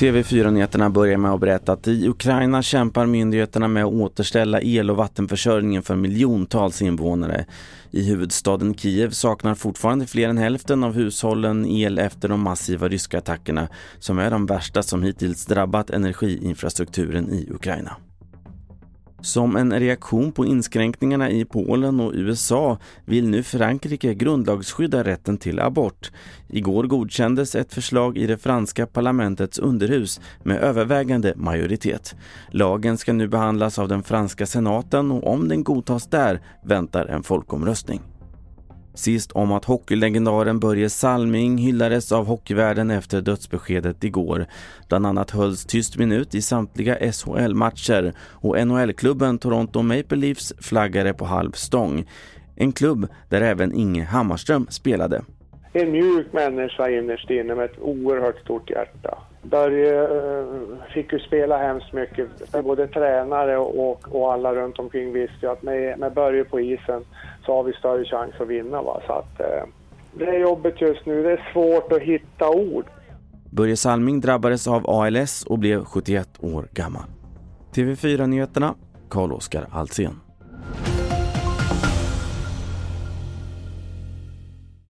TV4-nyheterna börjar med att berätta att i Ukraina kämpar myndigheterna med att återställa el- och vattenförsörjningen för miljontals invånare. I huvudstaden Kiev saknar fortfarande fler än hälften av hushållen el efter de massiva ryska attackerna som är de värsta som hittills drabbat energiinfrastrukturen i Ukraina. Som en reaktion på inskränkningarna i Polen och USA vill nu Frankrike grundlagsskydda rätten till abort. Igår godkändes ett förslag i det franska parlamentets underhus med övervägande majoritet. Lagen ska nu behandlas av den franska senaten och om den godtas där väntar en folkomröstning. Sist om att hockeylegendaren Börje Salming hyllades av hockeyvärlden efter dödsbeskedet igår. Bland annat hölls tyst minut i samtliga SHL-matcher och NHL-klubben Toronto Maple Leafs flaggade på halv stång. En klubb där även Inge Hammarström spelade. En mjuk människa innerst inne med ett oerhört stort hjärta. Börje eh, fick ju spela hemskt mycket. Både tränare och, och alla runt omkring visste ju att med, med Börje på isen så har vi större chans att vinna. Va? Så att, eh, det är jobbet just nu. Det är svårt att hitta ord. Börje Salming drabbades av ALS och blev 71 år gammal. TV4-nyheterna, Carl-Oskar Alsen.